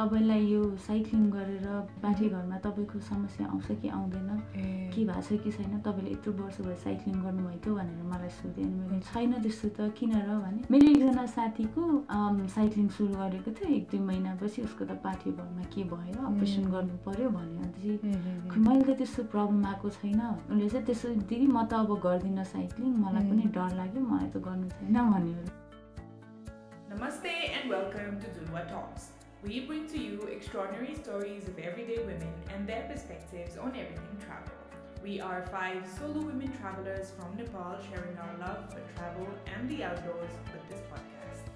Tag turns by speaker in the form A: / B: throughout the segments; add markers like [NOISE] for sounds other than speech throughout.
A: तपाईँलाई यो साइक्लिङ गरेर घरमा तपाईँको समस्या आउँछ कि आउँदैन? के भएको छ कि छैन? तपाईँले यत्रो वर्ष भयो साइक्लिङ गर्नुभयो थियो भनेर मलाई सोधेँ अनि मैले छैन त्यस्तो त किन र भने मेरो एकजना साथीको साइक्लिङ सुरु गरेको थियो एक दुई महिनापछि। उसको त पाठ्य भरमा के भयो अपरेसन गर्नु पऱ्यो भन्यो चाहिँ मैले त त्यस्तो प्रब्लम आएको छैन। उसले चाहिँ त्यसो दिदी म त अब गर्दिनँ साइक्लिङ मलाई पनि डर लाग्यो मलाई त गर्नु छैन भन्यो
B: and welcome to Dunwa Talks. We bring to you extraordinary stories of everyday women and their perspectives on everything travel. We are five solo women travelers from Nepal sharing our love for travel and the outdoors with this podcast.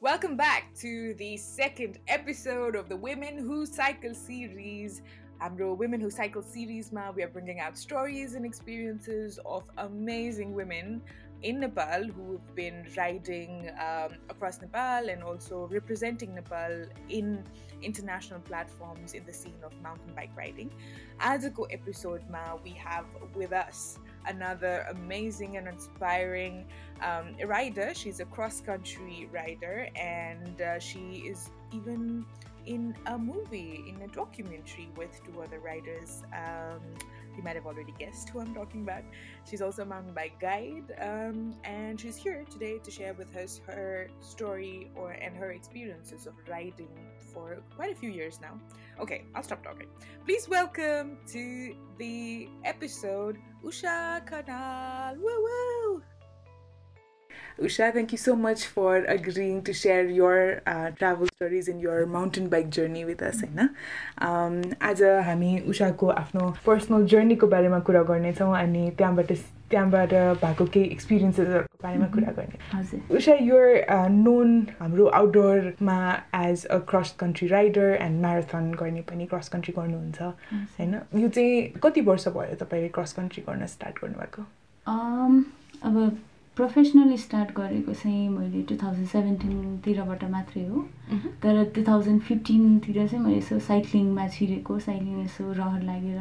B: Welcome back to the second episode of the Women Who Cycle series. Amro Women Who Cycle series, ma, we are bringing out stories and experiences of amazing women in Nepal who've been riding um, across Nepal and also representing Nepal in international platforms in the scene of mountain bike riding. As a co episode, ma, we have with us another amazing and inspiring um, rider. She's a cross country rider and uh, she is even in a movie, in a documentary with two other riders. Um, you might have already guessed who I'm talking about. She's also a mountain bike guide, um, and she's here today to share with us her story or and her experiences of riding for quite a few years now. Okay, I'll stop talking. Please welcome to the episode Usha Kanal. Woo woo! Usha, thank you so much for agreeing to share your uh, travel stories and your mountain bike journey with us होइन आज हामी उषाको आफ्नो personal जर्नीको बारेमा कुरा गर्नेछौँ अनि त्यहाँबाट त्यहाँबाट भएको केही एक्सपिरियन्सेसहरूको बारेमा कुरा गर्ने। हजुर। उषा युर नोन हाम्रो आउटडोरमा as a cross country rider and marathon गर्ने पनि क्रस कन्ट्री गर्नुहुन्छ होइन यो चाहिँ कति वर्ष भयो तपाईँले क्रस कन्ट्री गर्न स्टार्ट गर्नुभएको?
A: अब प्रोफेसनली स्टार्ट गरेको चाहिँ मैले टु थाउजन्ड सेभेन्टिनतिरबाट मात्रै हो। तर टु थाउजन्ड फिफ्टिनतिर चाहिँ मैले यसो साइक्लिङमा छिरेको साइक्लिङ यसो रहर लागेर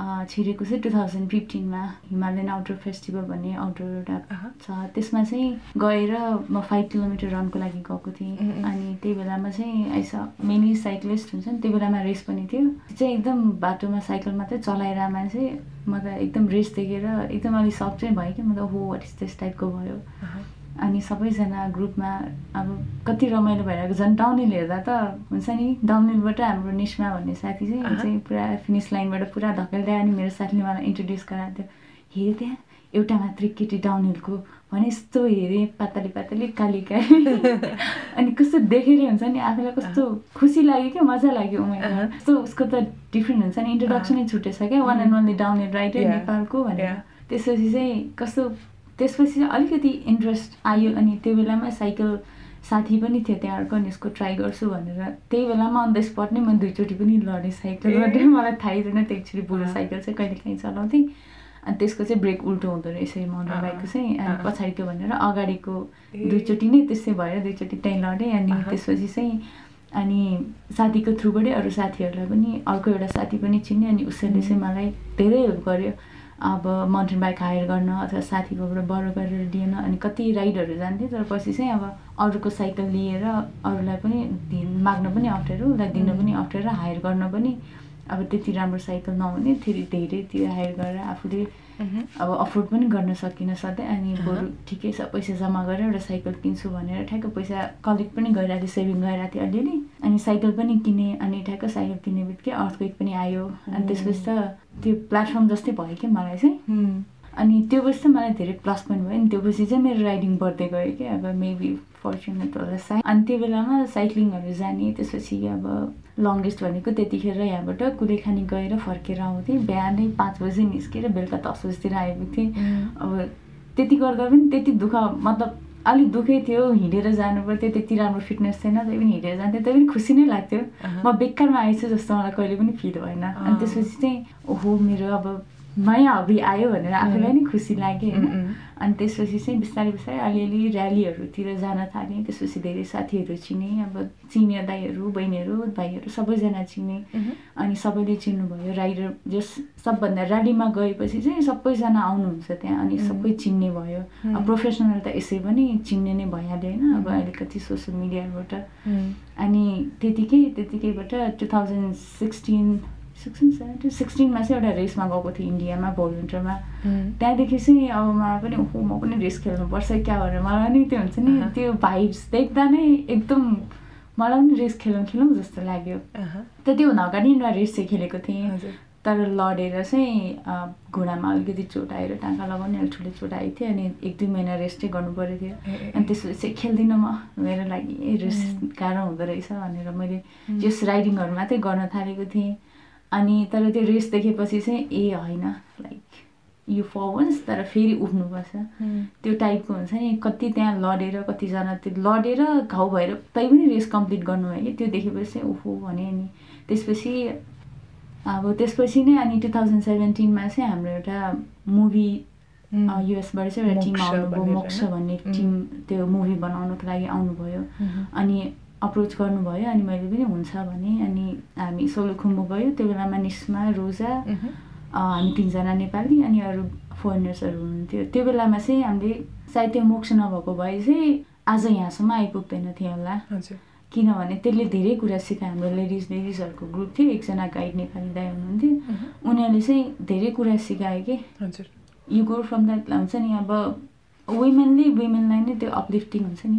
A: छिरेको चाहिँ टु थाउजन्ड फिफ्टिनमा हिमालयन आउटडोर फेस्टिभल भन्ने आउटडोर एउटा छ। त्यसमा चाहिँ गएर म फाइभ किलोमिटर रनको लागि गएको थिएँ। अनि त्यही बेलामा चाहिँ आइस मेनली साइक्लिस्ट हुन्छ नि त्यो बेलामा रेस पनि थियो। चाहिँ एकदम बाटोमा साइकल मात्रै चलाएर मान्छे म त एकदम रेस देखेर एकदम अलिक सक चाहिँ भयो कि। म त हो वाट इज त्यस टाइपको भयो? अनि सबैजना ग्रुपमा अब कति रमाइलो भइरहेको झन् डाउनहिल हेर्दा त हुन्छ नि डाउनहिलबाट हाम्रो निस्मा भन्ने साथी चाहिँ चाहिँ पुरा फिनिस लाइनबाट पुरा धकेल्दै अनि मेरो साथीले मलाई इन्ट्रोड्युस गराएको थियो। हेरेँ त्यहाँ एउटा मात्रै केटी डाउनहिलको। भने यस्तो हेरेँ पातली पातली काली काली। [LAUGHS] अनि कस्तो देखेर हुन्छ नि आफूलाई कस्तो खुसी लाग्यो क्या मजा लाग्यो उमेर कस्तो उसको त डिफ्रेन्ट हुन्छ नि इन्ट्रोडक्सनै छुटेछ क्या one and only downhill rider नेपालको भनेर। त्यसपछि चाहिँ कस्तो त्यसपछि अलिकति इन्ट्रेस्ट आयो अनि त्यो बेलामा साइकल साथी पनि थियो त्यहाँ अर्को अनि यसको ट्राई गर्छु भनेर। त्यही बेलामा अन द स्पट नै म दुईचोटि पनि लडेँ साइकलबाट मलाई थाहै थिएन त्यो एकचोटि बुढो साइकल चाहिँ कहिले काहीँ चलाउँथेँ। अनि त्यसको चाहिँ ब्रेक उल्टो हुँदो रहेछ माउन्टेन बाइकको चाहिँ। अनि पछाडिको भनेर अगाडिको दुईचोटि नै त्यस्तै भएर दुईचोटि त्यहीँ लडेँ। अनि त्यसपछि चाहिँ अनि साथीको थ्रुबाटै अरू साथीहरूलाई पनि अर्को एउटा साथी पनि चिन्ने अनि उसैले चाहिँ मलाई धेरै हेल्प गर्यो। अब माउन्टेन बाइक हायर गर्न अथवा साथीकोबाट बरो गरेर लिएन अनि कति राइडहरू जान्थेँ तर पछि चाहिँ अब अरूको साइकल लिएर अरूलाई पनि दिन माग्न पनि अप्ठ्यारो उसलाई दिन पनि अप्ठ्यारो हायर गर्न पनि अब त्यति राम्रो साइकल नहुने फेरि धेरै त्यो हायर गरेर आफूले अब अफोर्ड पनि गर्न सकिनँ सधैँ अनि बरु ठिकै छ पैसा जम्मा गरेर एउटा साइकल किन्छु भनेर ठ्याक्क पैसा कलेक्ट पनि गरिरहेको थिएँ सेभिङ गरिरहेको थिएँ अलिअलि। अनि साइकल पनि किनेँ अनि ठ्याक्क साइकल किने बित्तिकै अर्थक्वेक पनि आयो। अनि त्यसपछि त त्यो प्लेटफर्म जस्तै भयो क्या मलाई चाहिँ। अनि त्यो त मलाई धेरै प्लस पोइन्ट भयो। नि त्यो पछि चाहिँ मेरो राइडिङ बढ्दै गयो कि अब मेबी फर्चुनेट होला साइ अनि त्यो बेलामा साइक्लिङहरू जाने त्यसपछि अब लङ्गेस्ट भनेको त्यतिखेर यहाँबाट कुलेखानी गएर फर्केर आउँथेँ। बिहानै पाँच बजी निस्केर बेलुका दस बजीतिर आइपुग्थेँ अब त्यति गर्दा पनि त्यति दुःख मतलब अलिक दुःखै थियो। हिँडेर जानु पर्थ्यो। त्यति राम्रो फिटनेस थिएन त्यही पनि हिँडेर जान्थ्यो। त्यही पनि खुसी नै लाग्थ्यो। म बेकारमा आएछु जस्तो मलाई कहिले पनि फिल भएन। अनि त्यसपछि चाहिँ ओहो मेरो अब नयाँ हबी आयो भनेर आफूलाई नै खुसी लाग्यो होइन. अनि त्यसपछि चाहिँ बिस्तारै बिस्तारै अलिअलि ऱ्यालीहरूतिर जान थालेँ। त्यसपछि धेरै साथीहरू चिनेँ अब चिनिया दाईहरू बहिनीहरू भाइहरू सबैजना चिनेँ. अनि सबैले चिन्नुभयो। राइडर जस सबभन्दा ऱ्यालीमा गएपछि चाहिँ सबैजना आउनुहुन्छ त्यहाँ अनि सबै चिन्ने भयो। अब प्रोफेसनल त यसै पनि चिन्ने नै भइहाल्यो होइन। अब अलिकति सोसियल मिडियाबाट. अनि त्यतिकै त्यतिकैबाट two thousand sixteen sixteen seventeen सिक्सटिनमा चाहिँ एउटा रेसमा गएको थिएँ इन्डियामा भोलिन्टरमा. त्यहाँदेखि चाहिँ अब मलाई पनि ओहो म पनि रेस खेल्नुपर्छ क्या भनेर मलाई पनि त्यो हुन्छ नि। त्यो भाइब्स देख्दा नै एकदम मलाई पनि रेस खेलौँ खेलौँ जस्तो लाग्यो. त त्योभन्दा अगाडि एउटा रेस चाहिँ खेलेको थिएँ। तर लडेर चाहिँ घुँडामा अलिकति चोट आएर टाँका लगाउने अलिक ठुलो चोट आएको थियो अनि एक दुई महिना रेस्टै गर्नु परेको थियो। अनि त्यसपछि चाहिँ खेल्दिनँ म मेरो लागि ए रेस गाह्रो हुँदो रहेछ भनेर मैले जस राइडिङहरू मात्रै गर्न थालेको थिएँ। अनि तर त्यो रेस देखेपछि चाहिँ ए होइन लाइक यो फवन्स तर फेरि उठ्नुपर्छ. त्यो टाइपको हुन्छ नि कति त्यहाँ लडेर कतिजना त्यो लडेर घाउ भएर तै पनि रेस कम्प्लिट गर्नुभयो कि त्यो देखेपछि चाहिँ ओहो भने अनि त्यसपछि अब त्यसपछि नै अनि टु थाउजन्ड सेभेन्टिनमा चाहिँ हाम्रो एउटा मुभी. युएसबाट चाहिँ एउटा टिम आउनुभयो मोक्ष? भन्ने. टिम त्यो मुभी बनाउनुको लागि आउनुभयो. अनि अप्रोच गर्नुभयो अनि मैले पनि हुन्छ भने अनि हामी सोलुखुम्बु गयो। त्यो बेलामा निस्मा रोजा हामी तिनजना नेपाली अनि अरू फोरेनर्सहरू हुनुहुन्थ्यो। त्यो बेलामा चाहिँ हामीले सायद त्यो मोक्ष नभएको भए चाहिँ आज यहाँसम्म आइपुग्दैन थियो होला। किनभने त्यसले धेरै कुरा सिकायो। हाम्रो लेडिज लेडिजहरूको ग्रुप थियो। एकजना गाइड नेपाली दाई हुनुहुन्थ्यो. उनीहरूले चाहिँ धेरै कुरा सिकायो कि।
B: हजुर।
A: यु गो फ्रम द्याट हुन्छ नि? अब वुमेनले वुमेनलाई नै त्यो अपलिफ्टिङ हुन्छ नि।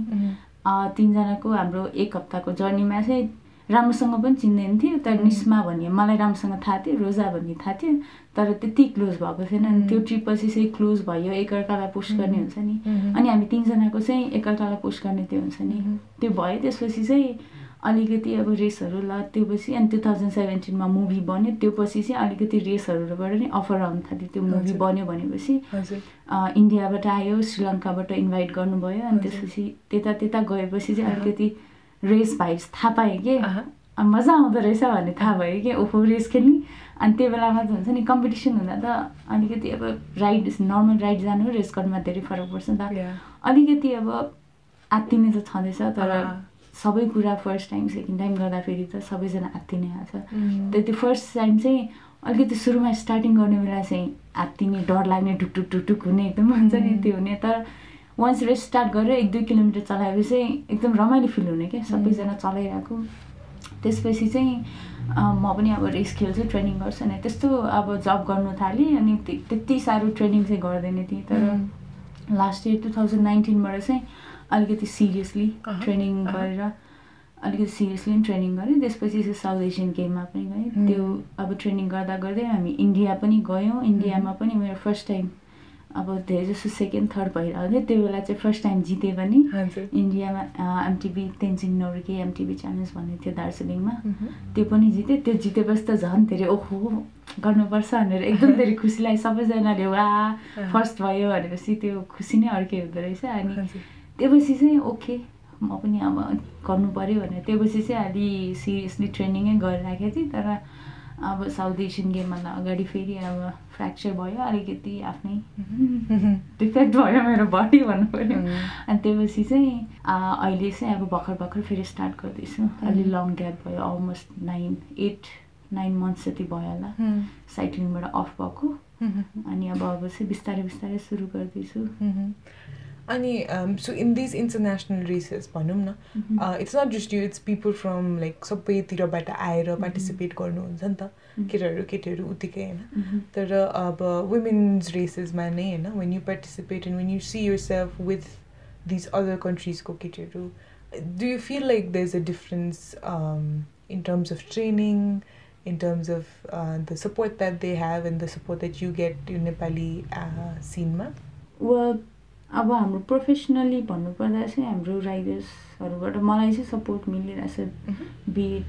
A: तिनजनाको हाम्रो एक हप्ताको जर्नीमा चाहिँ राम्रोसँग पनि चिन्दैन थियो। तर निस्मा भन्ने मलाई राम्रोसँग थाहा थियो रोजा भन्ने थाहा थियो। तर त्यति क्लोज भएको थिएन अनि त्यो ट्रिप पछि चाहिँ क्लोज भयो एकअर्कालाई पोस्ट गर्ने हुन्छ नि. अनि हामी तिनजनाको चाहिँ एकअर्कालाई पोस्ट गर्ने त्यो हुन्छ नि. त्यो भयो। त्यसपछि चाहिँ अलिकति अब रेसहरू ल त्यो पछि अनि टु थाउजन्ड सेभेन्टिनमा मुभी बन्यो त्यो पछि चाहिँ अलिकति रेसहरूबाट नि अफर आउनु थाल्यो। त्यो मुभी। बन्यो भनेपछि इन्डियाबाट आयो श्रीलङ्काबाट इन्भाइट गर्नुभयो अनि त्यसपछि त्यता त्यता गएपछि चाहिँ अलिकति रेस भाइब्स थाहा पाएँ कि? मजा आउँदो रहेछ भन्ने थाहा भयो कि? ओहो रेस खेल्ने। अनि त्यो बेलामा त हुन्छ नि कम्पिटिसन हुँदा त अलिकति अब राइड नर्मल राइड जानु रेस गर्नुमा धेरै फरक पर्छ नि त. अलिकति अब आत्तिने त छँदैछ तर। सबै कुरा फर्स्ट टाइम सेकेन्ड टाइम गर्दाखेरि त सबैजना आत्तिने आएको छ।
B: Mm.
A: त्यो त्यो फर्स्ट टाइम चाहिँ अलिकति सुरुमा स्टार्टिङ गर्ने बेला चाहिँ आत्तिने डर लाग्ने ढुकढुक ढुकढुक हुने एकदम हुन्छ नि त्यो हुने। तर वान्स रेस स्टार्ट गरेर एक दुई किलोमिटर चलाएपछि एकदम रमाइलो फिल हुने क्या सबैजना चलाइरहेको। त्यसपछि चाहिँ म पनि अब रेस खेल्छु ट्रेनिङ गर्छु अनि त्यस्तो अब जब गर्नु थालेँ अनि त्य- त्यति साह्रो ट्रेनिङ चाहिँ गर्दैन थिएँ। तर
B: Mm.
A: Last year two thousand नाइन्टिनबाट चाहिँ अलिकति सिरियसली ट्रेनिङ। गरेर अलिकति सिरियसली पनि ट्रेनिङ गरेँ। त्यसपछि साउथ एसियन गेममा पनि गएँ। त्यो अब ट्रेनिङ गर्दा गर्दै हामी इन्डिया पनि गयौँ। इन्डियामा पनि मेरो फर्स्ट टाइम अब धेरै जस्तो सेकेन्ड थर्ड भइरहेको थियो त्यो बेला चाहिँ फर्स्ट टाइम जितेँ पनि इन्डियामा MTV Tenzing Norgay MTV challenge भन्ने थियो दार्जिलिङमा. त्यो पनि जितेँ। त्यो जितेपछि त झन् धेरै ओहो गर्नुपर्छ भनेर एकदम धेरै खुसी लाग्यो सबैजनाले वा फर्स्ट भयो भनेपछि त्यो खुसी नै अर्कै हुँदो रहेछ। अनि त्योपछि चाहिँ ओके म पनि अब गर्नु पऱ्यो भनेर त्योपछि चाहिँ अलि सिरियसली ट्रेनिङै गरिराखेको थिएँ तर अब साउथ एसियन गेमभन्दा अगाडि फेरि अब फ्र्याक्चर भयो अलिकति आफ्नै. [LAUGHS] डिफेक्ट भयो मेरो बडी भन्नु पऱ्यो. अनि त्योपछि चाहिँ अहिले चाहिँ अब भर्खर भर्खर फेरि स्टार्ट गर्दैछु अलि लङ ग्याप भयो almost nine eight nine months जति भयो होला. साइक्लिङबाट अफ भएको. अनि अब अब चाहिँ बिस्तारै बिस्तारै सुरु गर्दैछु.
B: अनि um, so in these international races भनौँ न uh, it's not just you it's people from like सबैतिरबाट आएर पार्टिसिपेट गर्नुहुन्छ नि त केटाहरू केटीहरू उत्तिकै होइन
A: Mhm.
B: तर अब वुमेन्स रेसेसमा नै होइन when you participate and when you see yourself with these other कन्ट्रिजको केटीहरू do you feel like there is a difference in terms of training in terms of the support that they have and the support that you get यो Nepali cinema
A: वा अब हाम्रो professionally भन्नुपर्दा चाहिँ हाम्रो राइडर्सहरूबाट मलाई चाहिँ सपोर्ट मिलिरहेछ बिट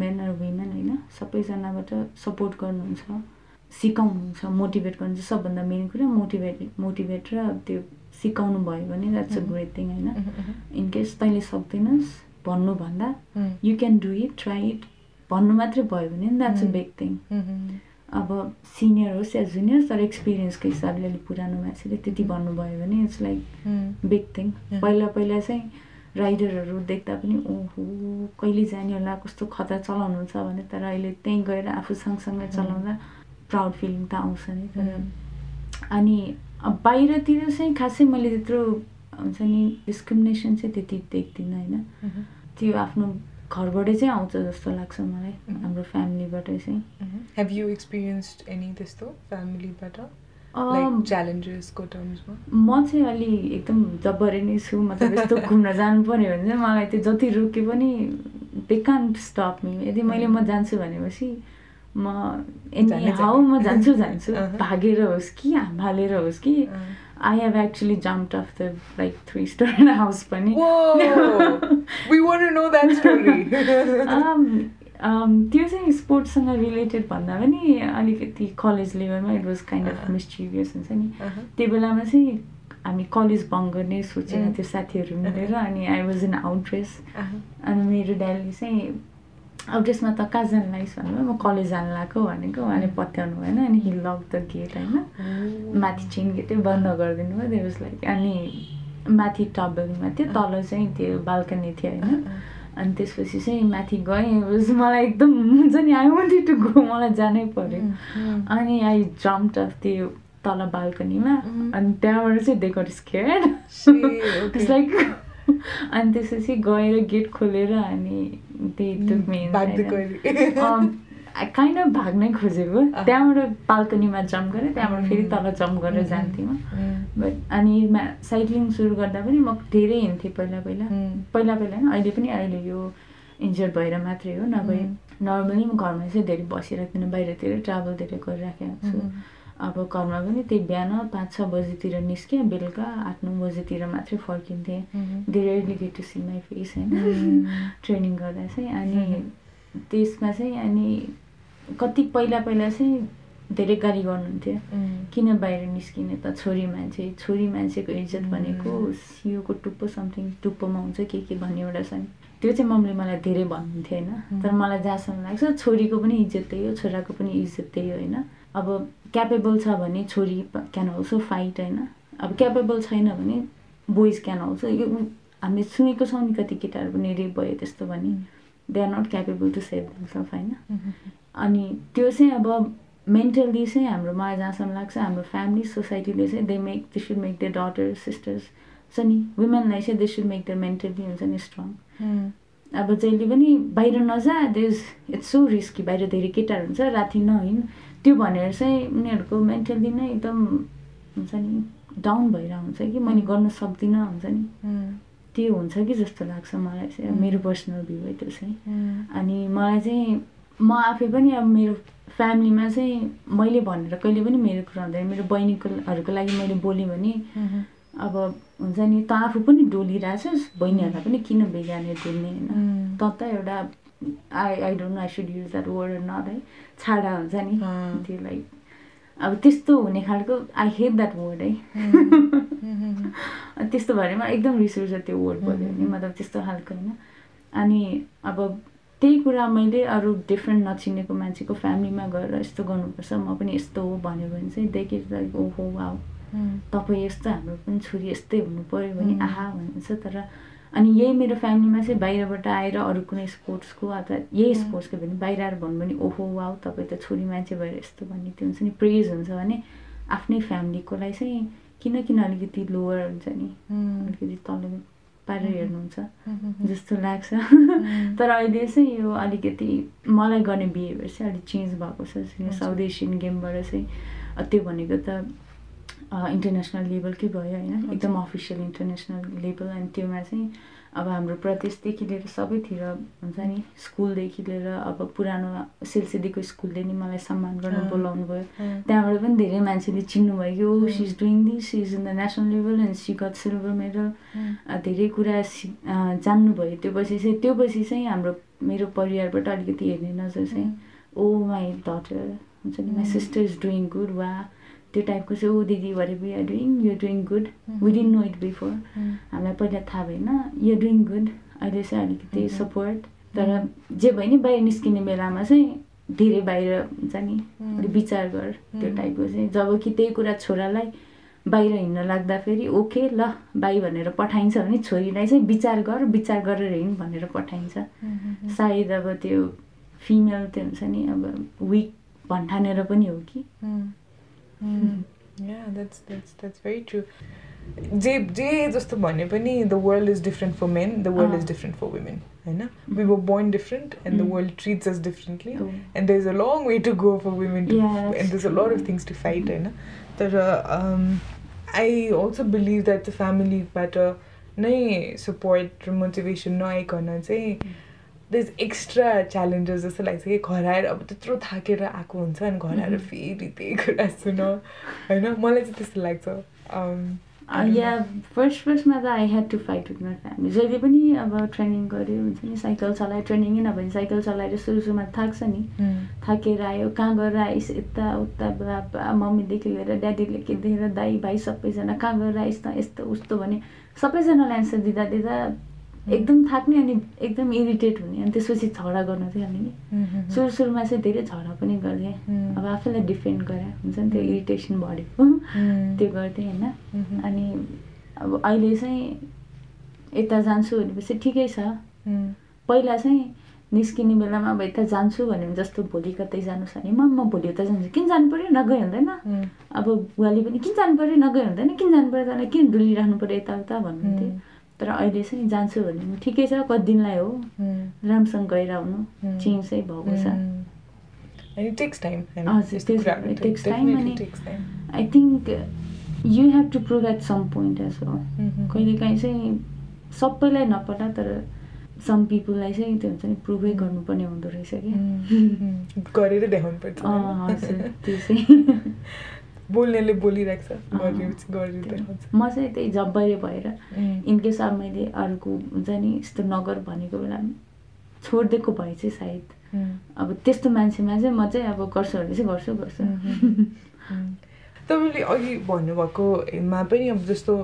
A: मेन र वुमेन होइन? सबैजनाबाट सपोर्ट गर्नुहुन्छ सिकाउनुहुन्छ मोटिभेट गर्नुहुन्छ। सबभन्दा मेन कुरा मोटिभेट मोटिभेट र त्यो सिकाउनु भयो भने द्याट्स अ ग्रेट थिङ होइन? इनकेस तैँले सक्दैनस् भन्नुभन्दा you can do it try it भन्नु मात्रै भयो भने द्याट्स अ बिग थिङ अब सिनियर होस् या जुनियर तर एक्सपिरियन्सको हिसाबले अलिक पुरानो मान्छेले त्यति भन्नुभयो भने इट्स लाइक बिग थिङ पहिला पहिला चाहिँ राइडरहरू देख्दा पनि ओहो कहिले जाने होला? कस्तो खतरा चलाउनुहुन्छ? भने तर अहिले त्यहीँ गएर आफू सँगसँगै चलाउँदा प्राउड फिलिङ त आउँछ नि। तर अनि बाहिरतिर चाहिँ खासै मैले त्यत्रो हुन्छ नि डिस्क्रिमिनेसन चाहिँ त्यति देख्दिनँ होइन। त्यो आफ्नो घरबाटै चाहिँ आउँछ जस्तो लाग्छ मलाई हाम्रो फ्यामिलीबाट चाहिँ।
B: हेभ यु एक्सपिरियन्स्ड एनी त्यस्तो फ्यामिलीबाट? च्यालेन्जेसको टर्म्समा
A: म चाहिँ अलि एकदम जब्बरी नै छु मतलब यस्तो [LAUGHS] घुम्न जानु पऱ्यो भने चाहिँ मलाई त्यो जति रोके पनि दे कान स्टप मी यदि मैले म जान्छु भनेपछि म एनी हाउ म जान्छु जान्छु [LAUGHS] भागेर होस् कि हालेर होस् कि I have actually jump off the like three storey house पनि त्यो चाहिँ स्पोर्ट्ससँग रिलेटेड भन्दा पनि अलिकति कलेज लेभलमा it was kind of mischievous हुन्छ नि त्यो बेलामा चाहिँ हामी कलेज बङ्क गर्ने सोचेर त्यो साथीहरू मिलेर अनि I was in out dress अनि मेरो ड्याडीले चाहिँ आउट ड्रेसमा त कहाँ जानु लागिस् भन्नुभयो म कलेज जानु लगाएको भनेको उहाँले पत्याउनु भएन अनि हि लक द गेट होइन? माथि चेन गेटै बन्द गरिदिनु भयो त्यो लाइक अनि माथि टप बिल्डिङमा थियो तल चाहिँ त्यो बाल्कनी थियो होइन? अनि त्यसपछि चाहिँ माथि गएँ मलाई एकदम हुन्छ नि आई वान्टेड टु गो मलाई जानै पऱ्यो। अनि आई जम्प अफ त्यो तल बाल्कनीमा अनि त्यहाँबाट चाहिँ they got scare it's like [LAUGHS] अनि त्यसपछि गएर गेट खोलेर अनि त्यही काइन्ड [LAUGHS] अफ भाग्नै खोजेको। त्यहाँबाट बाल्कनीमा जम्प गरेँ त्यहाँबाट फेरि तल जम्प गरेर जान्थेँ म बट अनि साइक्लिङ सुरु गर्दा पनि म धेरै हिँड्थेँ पहिला पहिला। पहिला पहिला होइन अहिले पनि अहिले यो इन्जर्ड भएर मात्रै हो नभए नर्मली म घरमा चाहिँ धेरै बसिरहेको बाहिरतिर ट्राभल धेरै गरिराखेको छु। अब घरमा पनि त्यही बिहान पाँच छ बजीतिर निस्केँ बेलुका आठ नौ बजीतिर मात्रै फर्किन्थेँ। धेरै get to see my face होइन? ट्रेनिङ गर्दा चाहिँ अनि त्यसमा चाहिँ अनि कति पहिला पहिला चाहिँ धेरै गाली गर्नुहुन्थ्यो। किन बाहिर निस्किने त छोरी मान्छे? छोरी मान्छेको इज्जत भनेको सियोको टुप्पो समथिङ टुप्पोमा हुन्छ के के भन्ने एउटा छ नि त्यो चाहिँ मम्मीले मलाई धेरै भन्नुहुन्थ्यो होइन? तर मलाई जहाँसम्म लाग्छ छोरीको पनि इज्जत त्यही हो छोराको पनि इज्जत त्यही हो होइन? अब क्यापेबल छ भने छोरी क्यान अल्सो फाइट होइन? अब क्यापेबल छैन भने बोइज क्यान अल्सो यो हामीले सुनेको छौँ नि कति केटाहरू पनि रेप भयो त्यस्तो भने they are not capable to save themselves होइन? अनि त्यो चाहिँ अब मेन्टल्ली चाहिँ हाम्रो मलाई जहाँसम्म लाग्छ हाम्रो फ्यामिली सोसाइटीले चाहिँ they make they should make the daughter sisters छ नि? वुमेनलाई चाहिँ they should make the mentally हुन्छ नि स्ट्रङ अब जहिले पनि बाहिर नजा देज इट्स सो रिस्की बाहिर धेरै केटाहरू हुन्छ राति नहिँड। त्यो भनेर चाहिँ उनीहरूको मेन्टल्ली नै एकदम हुन्छ नि डाउन भएर हुन्छ कि मैले गर्न सक्दिनँ हुन्छ नि। त्यो हुन्छ कि जस्तो लाग्छ मलाई चाहिँ मेरो पर्सनल भ्यू है त्यो चाहिँ। अनि मलाई चाहिँ म आफै पनि अब मेरो फ्यामिलीमा चाहिँ मैले भनेर कहिले पनि मेरो कुरा हुँदैन। मेरो बहिनीकोहरूको लागि मैले बोलेँ भने अब हुन्छ नि त आफू पनि डोलिरहेछस् बहिनीहरूलाई पनि किन बेगार्ने डोल्ने होइन। त त एउटा I I don't know I should use that word not है छाडा हुन्छ नि त्यो लाइक अब त्यस्तो हुने खालको आई हेट द्याट वर्ड है त्यस्तो भएर मलाई एकदम रिस उठ्छ त्यो वर्ड बोल्यो भने मतलब त्यस्तो खालको होइन? अनि अब त्यही कुरा मैले अरू डिफ्रेन्ट नचिनेको मान्छेको फ्यामिलीमा गएर यस्तो गर्नुपर्छ म पनि यस्तो हो भन्यो भने चाहिँ देखेर लाइक ओहो वा तपाईँ यस्तो हाम्रो पनि छोरी यस्तै हुनु पऱ्यो भने आहा भन्नुहुन्छ तर अनि यही मेरो फ्यामिलीमा चाहिँ बाहिरबाट आएर अरू कुनै स्पोर्ट्सको अथवा यही स्पोर्ट्सको भने बाहिर आएर भन्नु भने ओहो वा तपाईँ त छोरी मान्छे भएर यस्तो भन्ने त्यो हुन्छ नि प्रेज हुन्छ भने आफ्नै फ्यामिलीकोलाई चाहिँ किन किन अलिकति लोवर हुन्छ नि अलिकति तल पारेर हेर्नुहुन्छ जस्तो लाग्छ। तर अहिले चाहिँ यो अलिकति मलाई गर्ने बिहेभियर चाहिँ अलिक चेन्ज भएको छ साउथ एसियन गेमबाट चाहिँ त्यो भनेको त इन्टरनेसनल लेभलकै भयो होइन? एकदम अफिसियल इन्टरनेसनल लेभल अनि त्योमा चाहिँ अब हाम्रो प्रदेशदेखि लिएर सबैतिर हुन्छ नि स्कुलदेखि लिएर अब पुरानो सिलसिदीको स्कुलले नि मलाई सम्मान गर्न बोलाउनु भयो। त्यहाँबाट पनि धेरै मान्छेले चिन्नुभयो कि ओ she is doing this she is in the national level and she got silver medal धेरै कुरा जान्नुभयो। त्यो पछि चाहिँ त्यो पछि चाहिँ हाम्रो मेरो परिवारबाट अलिकति हेर्ने नजर चाहिँ ओ माई डटर हुन्छ नि my sister is doing good वा त्यो टाइपको चाहिँ ओ दिदी भरे we are doing you doing good we didn't know it before हामीलाई पहिला थाहा भएन यु डुइङ गुड अहिले चाहिँ अलिकति सपोर्ट तर जे भयो नि बाहिर निस्किने बेलामा चाहिँ धेरै बाहिर हुन्छ नि। अलिक विचार गर त्यो टाइपको चाहिँ। जब कि त्यही कुरा छोरालाई बाहिर हिँड्न लाग्दाखेरि ओके ल बाई भनेर पठाइन्छ भने छोरीलाई चाहिँ विचार गर विचार गरेर हिँड भनेर पठाइन्छ। सायद अब त्यो फिमेल त्यो हुन्छ नि अब विक भन्ठानेर पनि हो कि।
B: Yeah, that's that's that's very true. जे जे जस्तो भने पनि the world is different for men the world is different for women होइन we were born different and the
A: Mm.
B: World treats us differently
A: Oh.
B: And there is a long way to go for women
A: Yeah,
B: and
A: that's
B: there is a lot of things to fight होइन तर I also believe that the फ्यामिलीबाट नै support र motivation नआइकन चाहिँ is extra challenges जस्तो लाग्छ कि घर आएर अब त्यत्रो थाकेर आएको हुन्छ अनि घर आएर
A: Mhm.
B: फेरि त्यही कुरा सुन होइन? मलाई चाहिँ त्यस्तो लाग्छ।
A: या फर्स्ट फर्स्टमा त I had to fight with my family जहिले पनि अब ट्रेनिङ गऱ्यो हुन्छ नि? साइकल चलायो ट्रेनिङै नभए साइकल चलाएर सुरु सुरुमा थाक्छ नि।
B: Mm,
A: थाकेर आयो कहाँ गएर आइस यता उता बाबा मम्मीदेखि लिएर ड्याडीदेखि लिएर दाई भाइ सबैजना कहाँ गएर आइस त यस्तो उस्तो भने सबैजनालाई एन्सर दिँदा दिँदा एकदम थाक्ने अनि एकदम इरिटेट हुने अनि त्यसपछि झगडा गर्न चाहिँ हामी नि
B: mhm,
A: सुरु सुरुमा चाहिँ धेरै झगडा पनि गर्थेँ. अब आफैलाई डिफेन्ड गरेँ हुन्छ नि त्यो. इरिटेसन बढेको [LAUGHS] त्यो गर्थेँ होइन। अनि अब अहिले चाहिँ यता जान्छु भनेपछि ठिकै छ। पहिला चाहिँ निस्किने बेलामा अब यता जान्छु भने जस्तो भोलि कतै जानु छ भने म म भोलि उता जान्छु। किन जानु पऱ्यो नगए हुँदैन। अब बुवाले पनि किन जानु पऱ्यो नगए हुँदैन। किन जानु पऱ्यो तर किन डुलिराख्नु पऱ्यो यताउता भन्नुहुन्थ्यो. तर अहिले चाहिँ जान्छु भने ठिकै छ कति दिनलाई हो। राम्रोसँग गएर आउनु. चेन्ज चाहिँ भएको छ. I think you have to prove at some point as
B: Mhm.
A: कहिलेकाहीँ चाहिँ सबैलाई नपला तर सम पिपुललाई चाहिँ त्यो हुन्छ नि प्रुभै गर्नुपर्ने हुँदो रहेछ कि.
B: गरेर देखाउनु पर्छ बोल्नेले बोलिरहेको छ
A: म चाहिँ त्यही जब्बरे भएर. इनकेस अब मैले अरूको हुन्छ नि यस्तो नगर भनेको बेला छोडिदिएको भए चाहिँ सायद. अब त्यस्तो मान्छेमा चाहिँ म चाहिँ अब गर्छु भने चाहिँ गर्छु गर्छु.
B: तपाईँले अघि भन्नुभएकोमा पनि अब जस्तो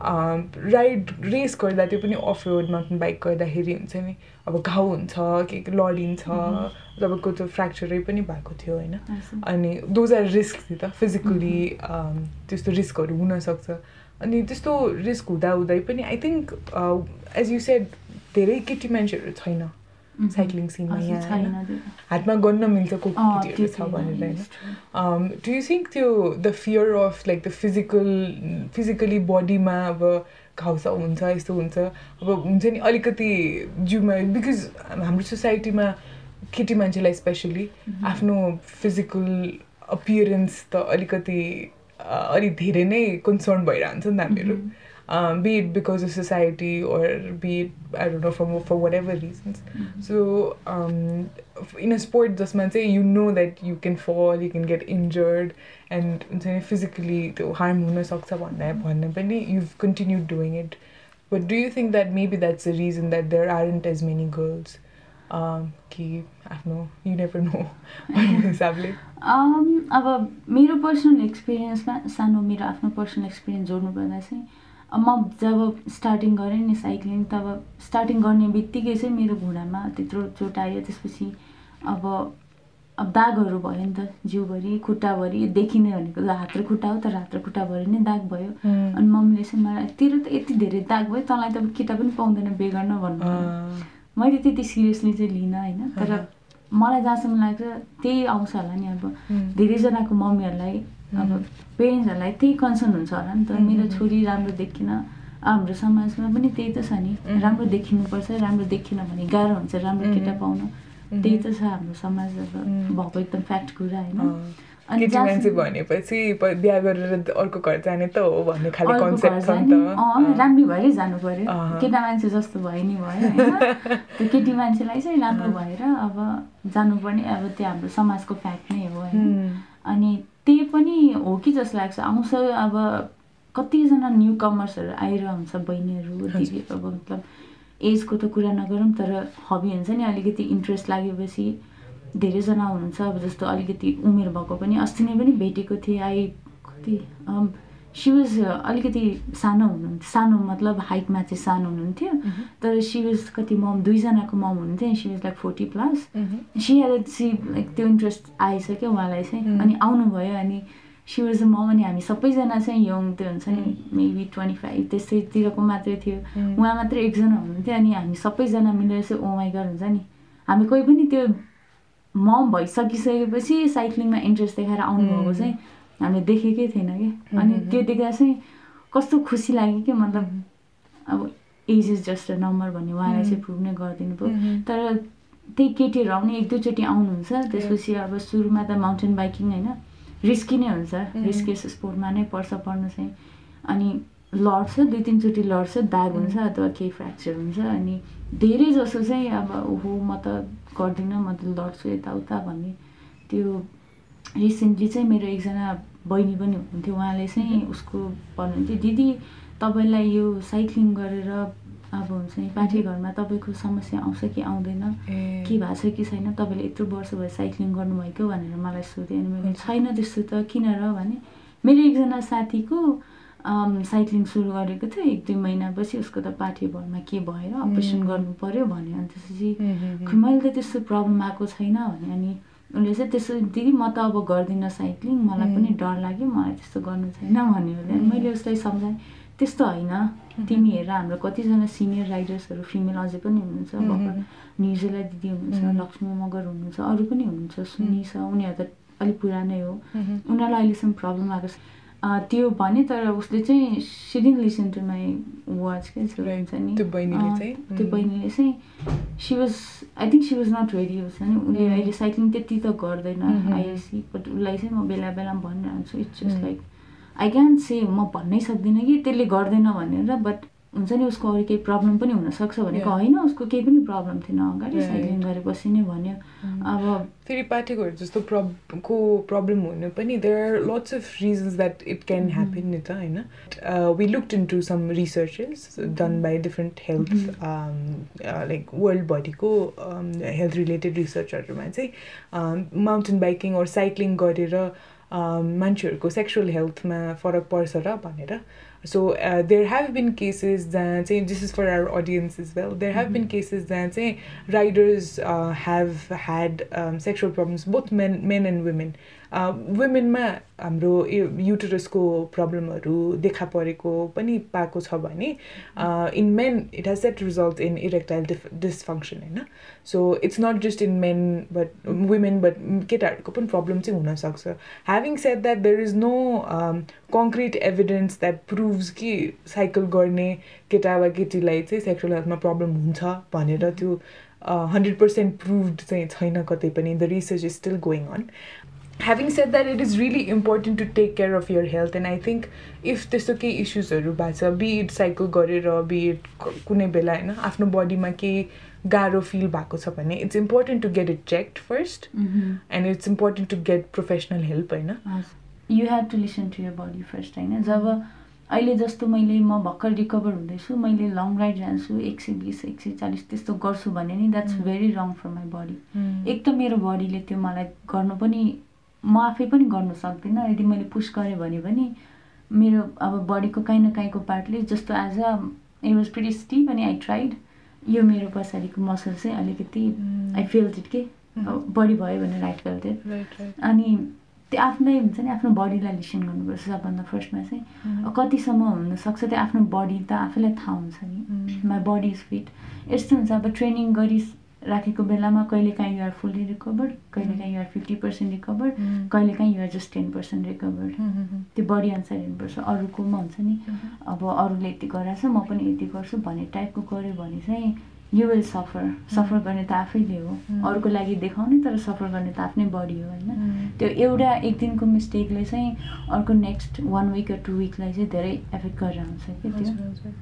B: राइड रेस गर्दा त्यो पनि अफ रोड माउन्टेन बाइक गर्दाखेरि हुन्छ नि अब घाउ हुन्छ के के लडिन्छ
A: Mhm.
B: तपाईँको त्यो फ्र्याक्चरै पनि भएको थियो होइन। अनि दोज आर रिस्क नि त फिजिकली त्यस्तो रिस्कहरू हुनसक्छ अनि त्यस्तो रिस्क हुँदा हुँदै पनि I think as you said धेरै केटी मान्छेहरू छैन
A: Mhm.
B: साइक्लिङ सिनमा यहाँ। हातमा गन्न मिल्छ को
A: अँ,
B: केटीहरू
A: त्यो
B: छ भनेर होइन do you think त्यो the fear of like the physical physically बडीमा अब घाउसा हुन्छ यस्तो हुन्छ अब हुन्छ नि अलिकति जिउमा बिकज हाम्रो सोसाइटीमा केटी मान्छेलाई स्पेसली. आफ्नो फिजिकल अपियरेन्स त अलिकति अलिक धेरै नै कन्सर्न भइरहन्छ नि त हामीहरू. um, be it because of society or be it I don't know for for whatever reasons.
A: Mhm.
B: So um, f- in a sport, just man say you know that you can fall, you can get injured, and हुन्छ नि physically त्यो harm हुन सक्छ भन्ने भन्ने पनि you've continued doing it. But do you think that maybe that's the reason that there aren't as many girls? Um, कि आफ्नो you never know भन्ने हिसाबले
A: अम, अब मेरो पर्सनल एक्सपिरियन्समा सानो मेरो आफ्नो पर्सनल एक्सपिरियन्स जोड्नु पर्दा चाहिँ अब म जब स्टार्टिङ गरेँ नि साइक्लिङ तब स्टार्टिङ गर्ने बित्तिकै चाहिँ मेरो घुँडामा त्यत्रो चोट आयो। त्यसपछि अब अब दागहरू भयो नि त जिउभरि खुट्टाभरि देखिने भनेको हात र खुट्टा हो तर हात र खुट्टाभरि नै दाग भयो। अनि मम्मीले चाहिँ मलाई तेरो त यति धेरै दाग भयो तँलाई त केटा पनि पाउँदैन बेगर्न भन्नु। मैले त्यति सिरियसली चाहिँ लिइनँ होइन। तर। मलाई जहाँसम्म लाग्छ त्यही आउँछ होला नि अब। धेरैजनाको मम्मीहरूलाई अब. पेरेन्ट्सहरूलाई त्यही कन्सर्न हुन्छ होला नि त. मेरो छोरी राम्रो देखिन हाम्रो समाजमा पनि त्यही त छ नि. राम्रो देखिनुपर्छ राम्रो देखिन भने गाह्रो हुन्छ राम्रो केटा. पाउन. त्यही त छ हाम्रो समाज अब. भएको एकदम फ्याक्ट कुरा होइन। अनि
B: मान्छे भनेपछि बिहा गरेर अर्को घर जाने त हो भन्ने खाले कन्सेप्ट छ नि त।
A: राम्री भएरै जानु पर्यो। केटा मान्छे जस्तो भयो नि भयो [LAUGHS] त्यो केटी मान्छेलाई चाहिँ राम्रो। भएर अब जानुपर्ने अब त्यो हाम्रो समाजको फ्याक्ट नै हो होइन अनि त्यही पनि हो कि जस्तो लाग्छ। आउँछ अब कतिजना न्यु कमर्सहरू आएर हुन्छ बहिनीहरू दिदी अब मतलब एजको त कुरा नगरौँ तर हबी हुन्छ नि अलिकति इन्ट्रेस्ट लागेपछि धेरैजना हुनुहुन्छ। अब जस्तो अलिकति उमेर भएको पनि अस्ति नै पनि भेटेको थिएँ आई कति सी वाज अलिकति सानो हुनुहुन्थ्यो। सानो मतलब हाइटमा चाहिँ सानो हुनुहुन्थ्यो। तर सी वाज कति मम दुईजनाको मम हुनुहुन्थ्यो she was like forty plus she had she like त्यो इन्ट्रेस्ट आएछ क्या उहाँलाई चाहिँ। अनि आउनुभयो अनि सी वाज द मम अनि हामी सबैजना चाहिँ यङ त्यो हुन्छ नि मेबी ट्वेन्टी फाइभ त्यस्तैतिरको मात्रै थियो। उहाँ मात्रै एकजना हुनुहुन्थ्यो अनि हामी सबैजना मिलेर चाहिँ ओमाइगर हुन्छ नि। हामी कोही पनि त्यो मम भइसकिसकेपछि साइक्लिङमा इन्ट्रेस्ट देखाएर आउनुभएको चाहिँ हामीले देखेकै थिएन कि अनि त्यो देख्दा चाहिँ कस्तो खुसी लाग्यो कि मतलब अब age is just a number भन्ने उहाँलाई चाहिँ प्रुभ नै गरिदिनु भयो। तर त्यही केटीहरू आउने एक दुईचोटि आउनुहुन्छ त्यसपछि अब सुरुमा त माउन्टेन बाइकिङ होइन रिस्की नै हुन्छ। रिस्की स्पोर्टमा नै पर्छ पढ्नु चाहिँ। अनि लड्छ दुई तिनचोटि लड्छ दाग हुन्छ अथवा केही फ्र्याक्चर हुन्छ। अनि धेरै जसो चाहिँ अब ओहो म त गर्दिनँ म त लड्छु यताउता भन्ने। त्यो रिसेन्टली चाहिँ मेरो एकजना बहिनी पनि हुनुहुन्थ्यो उहाँले चाहिँ उसको भन्नुहुन्थ्यो दिदी तपाईँलाई यो साइक्लिङ गरेर अब हुन्छ नि पाठेघरमा तपाईँको समस्या आउँछ कि आउँदैन? के भएको छ कि छैन? तपाईँले यत्रो वर्ष भयो साइक्लिङ गर्नुभएको भनेर मलाई सोधेँ अनि मैले छैन त्यस्तो त किन र भने मेरो एकजना साथीको साइक्लिङ सुरु गरेको थियो एक दुई महिनापछि उसको त पाठे भरमा के भएर अपरेसन गर्नु पऱ्यो भन्यो। अनि त्यसपछि मैले त त्यस्तो प्रब्लम आएको छैन भने अनि उसले चाहिँ त्यसो दिदी म त अब गर्दिनँ साइक्लिङ मलाई पनि डर लाग्यो मलाई त्यस्तो गर्नु छैन भन्यो भने मैले उसलाई सम्झाएँ त्यस्तो होइन तिमी हेर हाम्रो कतिजना सिनियर राइडर्सहरू फिमेल अझै पनि हुनुहुन्छ भर्खर निर्जला दिदी हुनुहुन्छ लक्ष्मी मगर हुनुहुन्छ अरू पनि हुनुहुन्छ सुनि छ उनीहरू त अलिक पुरानै हो। उनीहरूलाई अहिलेसम्म प्रब्लम आएको छ। त्यो भने तर उसले चाहिँ she didn't listen to my watch के हुन्छ नि?
B: त्यो बहिनीले
A: त्यो बहिनीले चाहिँ she was I think she was not ready हुन्छ नि? उसले अहिले साइक्लिङ त्यति त गर्दैन आइएसी बट उसलाई चाहिँ म बेला बेलामा भनिरहन्छु it's just like I can say म भन्नै सक्दिनँ कि त्यसले गर्दैन भनेर बट हुन्छ नि उसको अरू केही प्रब्लम पनि हुनसक्छ भनेको होइन उसको केही पनि प्रब्लम थिएन अगाडि साइक्लिङ गरेपछि नै भन्यो। अब
B: फेरि पाठेकोहरू जस्तो प्रब को प्रब्लम हुनु पनि there are lots of reasons that it can happen नि त होइन? We looked into some researches done by different health like वर्ल्डभरिको health related रिसर्चहरूमा चाहिँ माउन्टेन बाइकिङ अर साइक्लिङ गरेर मान्छेहरूको सेक्सुअल हेल्थमा फरक पर्छ र भनेर। So uh, there have been cases that say this is for our audience as well there have mm-hmm. been cases that say riders uh, have had um, sexual problems both men men and women वुमेनमा हाम्रो युटरसको प्रब्लमहरू देखा परेको पनि पाएको छ भने in men it has set result in erectile dys dysfunction होइन? So it's not just in men but women but केटाहरूको पनि प्रब्लम चाहिँ हुनसक्छ। Having set that there is no concrete evidence that proves कि साइकल गर्ने केटा वा केटीलाई चाहिँ सेक्सुअल हेल्थमा प्रब्लम हुन्छ भनेर त्यो हन्ड्रेड पर्सेन्ट प्रुभड चाहिँ छैन कतै पनि। The research is still going on having said that it is really important to take care of your health. And i think if त्यस्तो केही इस्युजहरू भएको छ बिट साइकल गरेर बिट कुनै बेला होइन आफ्नो बडीमा केही गाह्रो फिल भएको छ भने it's important to get it checked first and it's important to get professional help होइन
A: you have to listen to your body first होइन जब अहिले जस्तो मैले म भर्खर रिकभर हुँदैछु मैले लङ राइड जान्छु एक सय बिस एक सय चालिस त्यस्तो गर्छु भने नि that's very wrong for my body एक त मेरो बडीले त्यो मलाई गर्नु पनि म आफै पनि गर्नु सक्दिनँ। यदि मैले पुस गरेँ भने पनि मेरो अब बडीको काहीँ न काहीँको पार्टले जस्तो as a it was pretty steep अनि आई ट्राइड यो मेरो पछाडिको मसल चाहिँ अलिकति आई फिल इट के? बडी भयो भनेर आई फिल इट अनि त्यो आफ्नै हुन्छ नि आफ्नो बडीलाई लिसन गर्नुपर्छ सबभन्दा फर्स्टमा चाहिँ। कतिसम्म हुनसक्छ त्यो आफ्नो बडी त आफैलाई थाहा हुन्छ नि। माई बडी इज फिट यस्तो हुन्छ अब ट्रेनिङ गरी राखेको बेलामा कहिलेकाहीँ युआर फुल्ली रिकभर्ड कहिलेकाहीँ युआर फिफ्टी पर्सेन्ट रिकभर्ड कहिलेकाहीँ you're just ten percent recovered त्यो बडी अनुसार हेर्नुपर्छ अरूकोमा हुन्छ नि। अब अरूले यति गराएको छ म पनि यति गर्छु भन्ने टाइपको गऱ्यो भने चाहिँ यु विल सफर सफर गर्ने त आफैले हो। अरूको लागि देखाउने तर सफर गर्ने त आफ्नै बडी हो होइन? त्यो एउटा एक दिनको मिस्टेकले चाहिँ अर्को नेक्स्ट वान विक या टु विकलाई चाहिँ धेरै एफेक्ट गरेर हुन्छ कि त्यो?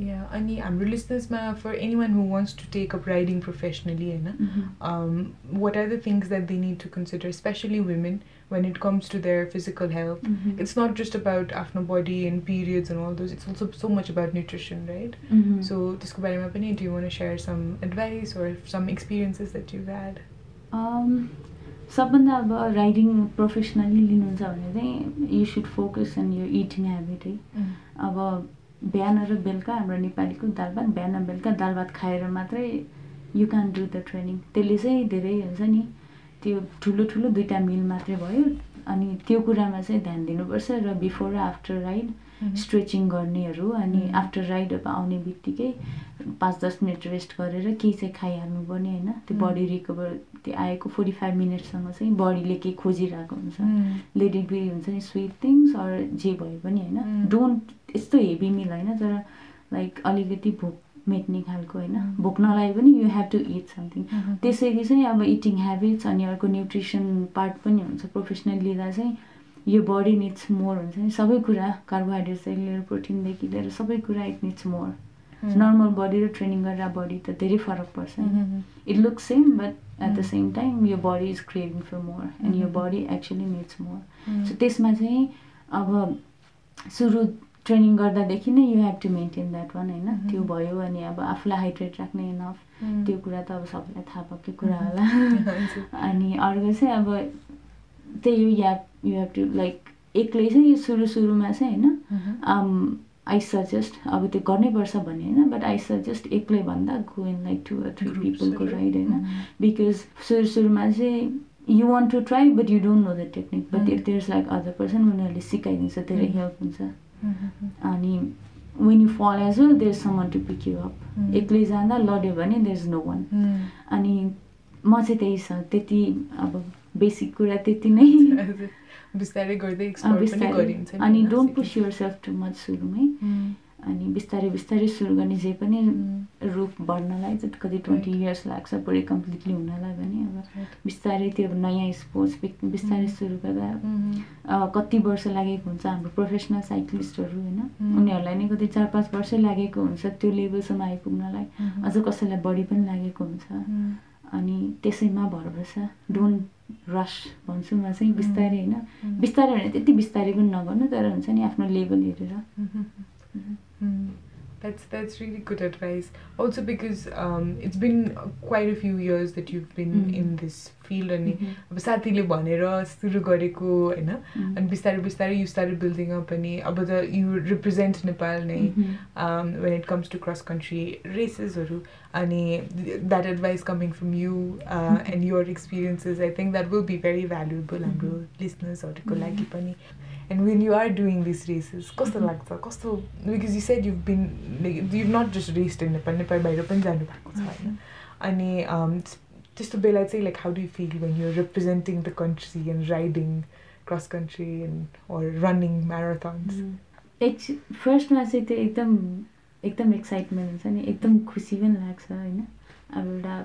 B: Yeah, अनि हाम्रो लिसनर्समा for anyone who wants to take up riding professionally होइन what are the things that they need to consider specially women when it comes to their physical health. Mm-hmm. It's not just about after body and periods and all those. It's also so much about nutrition, right? Mm-hmm. So, do you want to share some advice or some experiences that you've had?
A: Um, सबभन्दा अब riding professionally लिनुहुन्छ भने चाहिँ you should focus on यो eating habit है अब बिहान र बेलुका हाम्रो नेपालीको दाल भात बिहान बेलुका दाल भात खाएर मात्रै you can do the training त्यसले चाहिँ धेरै हुन्छ नि त्यो ठुलो ठुलो दुइटा मिल मात्रै भयो अनि त्यो कुरामा चाहिँ ध्यान दिनुपर्छ र बिफोर र आफ्टर राइड स्ट्रेचिङ गर्नेहरू अनि आफ्टर राइड अब आउने बित्तिकै पाँच दस मिनट रेस्ट गरेर केही चाहिँ खाइहाल्नु पर्ने होइन। त्यो बडी रिकभर त्यो आएको फोर्टी फाइभ मिनटसम्म चाहिँ बडीले केही खोजिरहेको हुन्छ। लेडी बी हुन्छ नि स्विट थिङ्स अर जे भए पनि होइन। डोन्ट यस्तो हेभी मिल होइन तर लाइक अलिकति भोक मेट्ने खालको होइन। भोक नलागे पनि you have to eat something त्यसरी चाहिँ अब इटिङ हेबिट्स अनि अर्को न्युट्रिसन पार्ट पनि हुन्छ। प्रोफेसनल लिँदा चाहिँ यो बडी निड्स मोर हुन्छ नि। सबै कुरा कार्बोहाइड्रेट्सदेखि लिएर प्रोटिनदेखि लिएर सबै कुरा it needs more normal body र ट्रेनिङ गरेर बडी त धेरै फरक पर्छ। It look same but at the same time यो body is creating for more and यो body actually needs more so त्यसमा चाहिँ अब सुरु ट्रेनिङ गर्दादेखि नै you have to maintain that one होइन? त्यो भयो अनि अब आफूलाई हाइड्रेट राख्ने इनफ त्यो कुरा त अब सबैलाई थाहा भएकै कुरा होला। [LAUGHS] [LAUGHS] अनि अर्को चाहिँ अब त्यही yeah you have to like एक्लै चाहिँ यो सुरु सुरुमा चाहिँ होइन? आई सजेस्ट अब त्यो गर्नैपर्छ भन्ने होइन? बट आई सजेस्ट एक्लै भन्दा go in like two three पिपलको ride होइन? बिकज सुरु सुरुमा चाहिँ you want to try but you don't know the technique but if there is like other person उनीहरूले सिकाइदिन्छ धेरै हेल्प हुन्छ। अनि when you fall as well there someone to pick you up एक्लै जाँदा लड्यो भने देयर इज नो वान अनि म चाहिँ त्यही छ त्यति अब बेसिक कुरा त्यति नै
B: बिस्तारै गर्दै
A: अनि don't push yourself too much सुरुमै अनि बिस्तारै बिस्तारै सुरु गर्ने जे पनि रूप बढ्नलाई चाहिँ कति ट्वेन्टी इयर्स लाग्छ पुरै कम्प्लिटली हुनलाई भने अब बिस्तारै त्यो नयाँ स्पोर्ट्स बिस्तारै सुरु गर्दा कति वर्ष लागेको हुन्छ हाम्रो प्रोफेसनल साइक्लिस्टहरू होइन उनीहरूलाई नै कति चार पाँच वर्षै लागेको हुन्छ त्यो लेभलसम्म आइपुग्नलाई। अझ कसैलाई बढी पनि लागेको हुन्छ। अनि त्यसैमा भर पर्छ डोन्ट रस भन्छु म चाहिँ बिस्तारै होइन। बिस्तारै भने त्यति बिस्तारै पनि नगर्नु तर हुन्छ नि आफ्नो लेभल हेरेर।
B: Mm. That's that's really good advice. Also because um, it's been quite a few years that you've been mm. in this field अनि अब साथीले भनेर सुरु गरेको होइन अनि बिस्तारै बिस्तारै यु स्टार्ट बिल्डिङ अप अनि अब त यु रिप्रेजेन्ट नेपाल नै when it comes to cross country रेसेसहरू अनि that advice coming from you and your experiences I think that will be very valuable हाम्रो लिसनर्सहरूको लागि पनि. And when you are doing these races कस्तो लाग्छ? कस्तो because you said you been like you not just raced in Nepal Nepal बाहिर पनि जानु भएको छ होइन? अनि त्यस्तो बेला चाहिँ like how do feel when you representing the country and riding cross country and or running
A: marathons फर्स्टमा चाहिँ त्यो एकदम एकदम एक्साइटमेन्ट हुन्छ नि एकदम खुसी पनि लाग्छ होइन। अब एउटा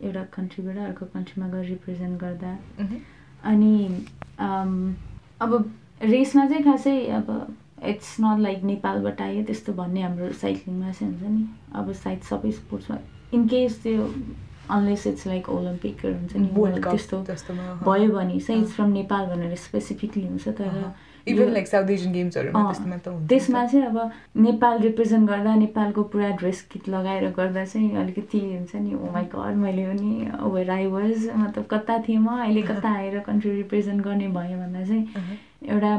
A: एउटा कन्ट्रीबाट अर्को कन्ट्रीमा गएर रिप्रेजेन्ट गर्दा। अनि अब रेसमा चाहिँ खासै अब इट्स नट लाइक नेपालबाट आयो त्यस्तो भन्ने हाम्रो साइक्लिङमा चाहिँ हुन्छ नि। अब सायद सबै स्पोर्ट्समा इनकेस त्यो अनलेस इट्स लाइक ओलम्पिकहरू हुन्छ नि त्यस्तो भयो भने चाहिँ इट्स फ्रम नेपाल भनेर स्पेसिफिकली हुन्छ तर
B: इभन लाइक साउथ एसियन गेम्सहरूमा
A: त्यसमा चाहिँ अब नेपाल रिप्रेजेन्ट गर्दा नेपालको पुरा ड्रेस किट लगाएर गर्दा चाहिँ अलिकति हुन्छ नि ओ माई गड मैले पनि वेयर आई वाज मतलब कता थिएँ म अहिले कता आएर कन्ट्री रिप्रेजेन्ट गर्ने भयो भन्दा चाहिँ एउटा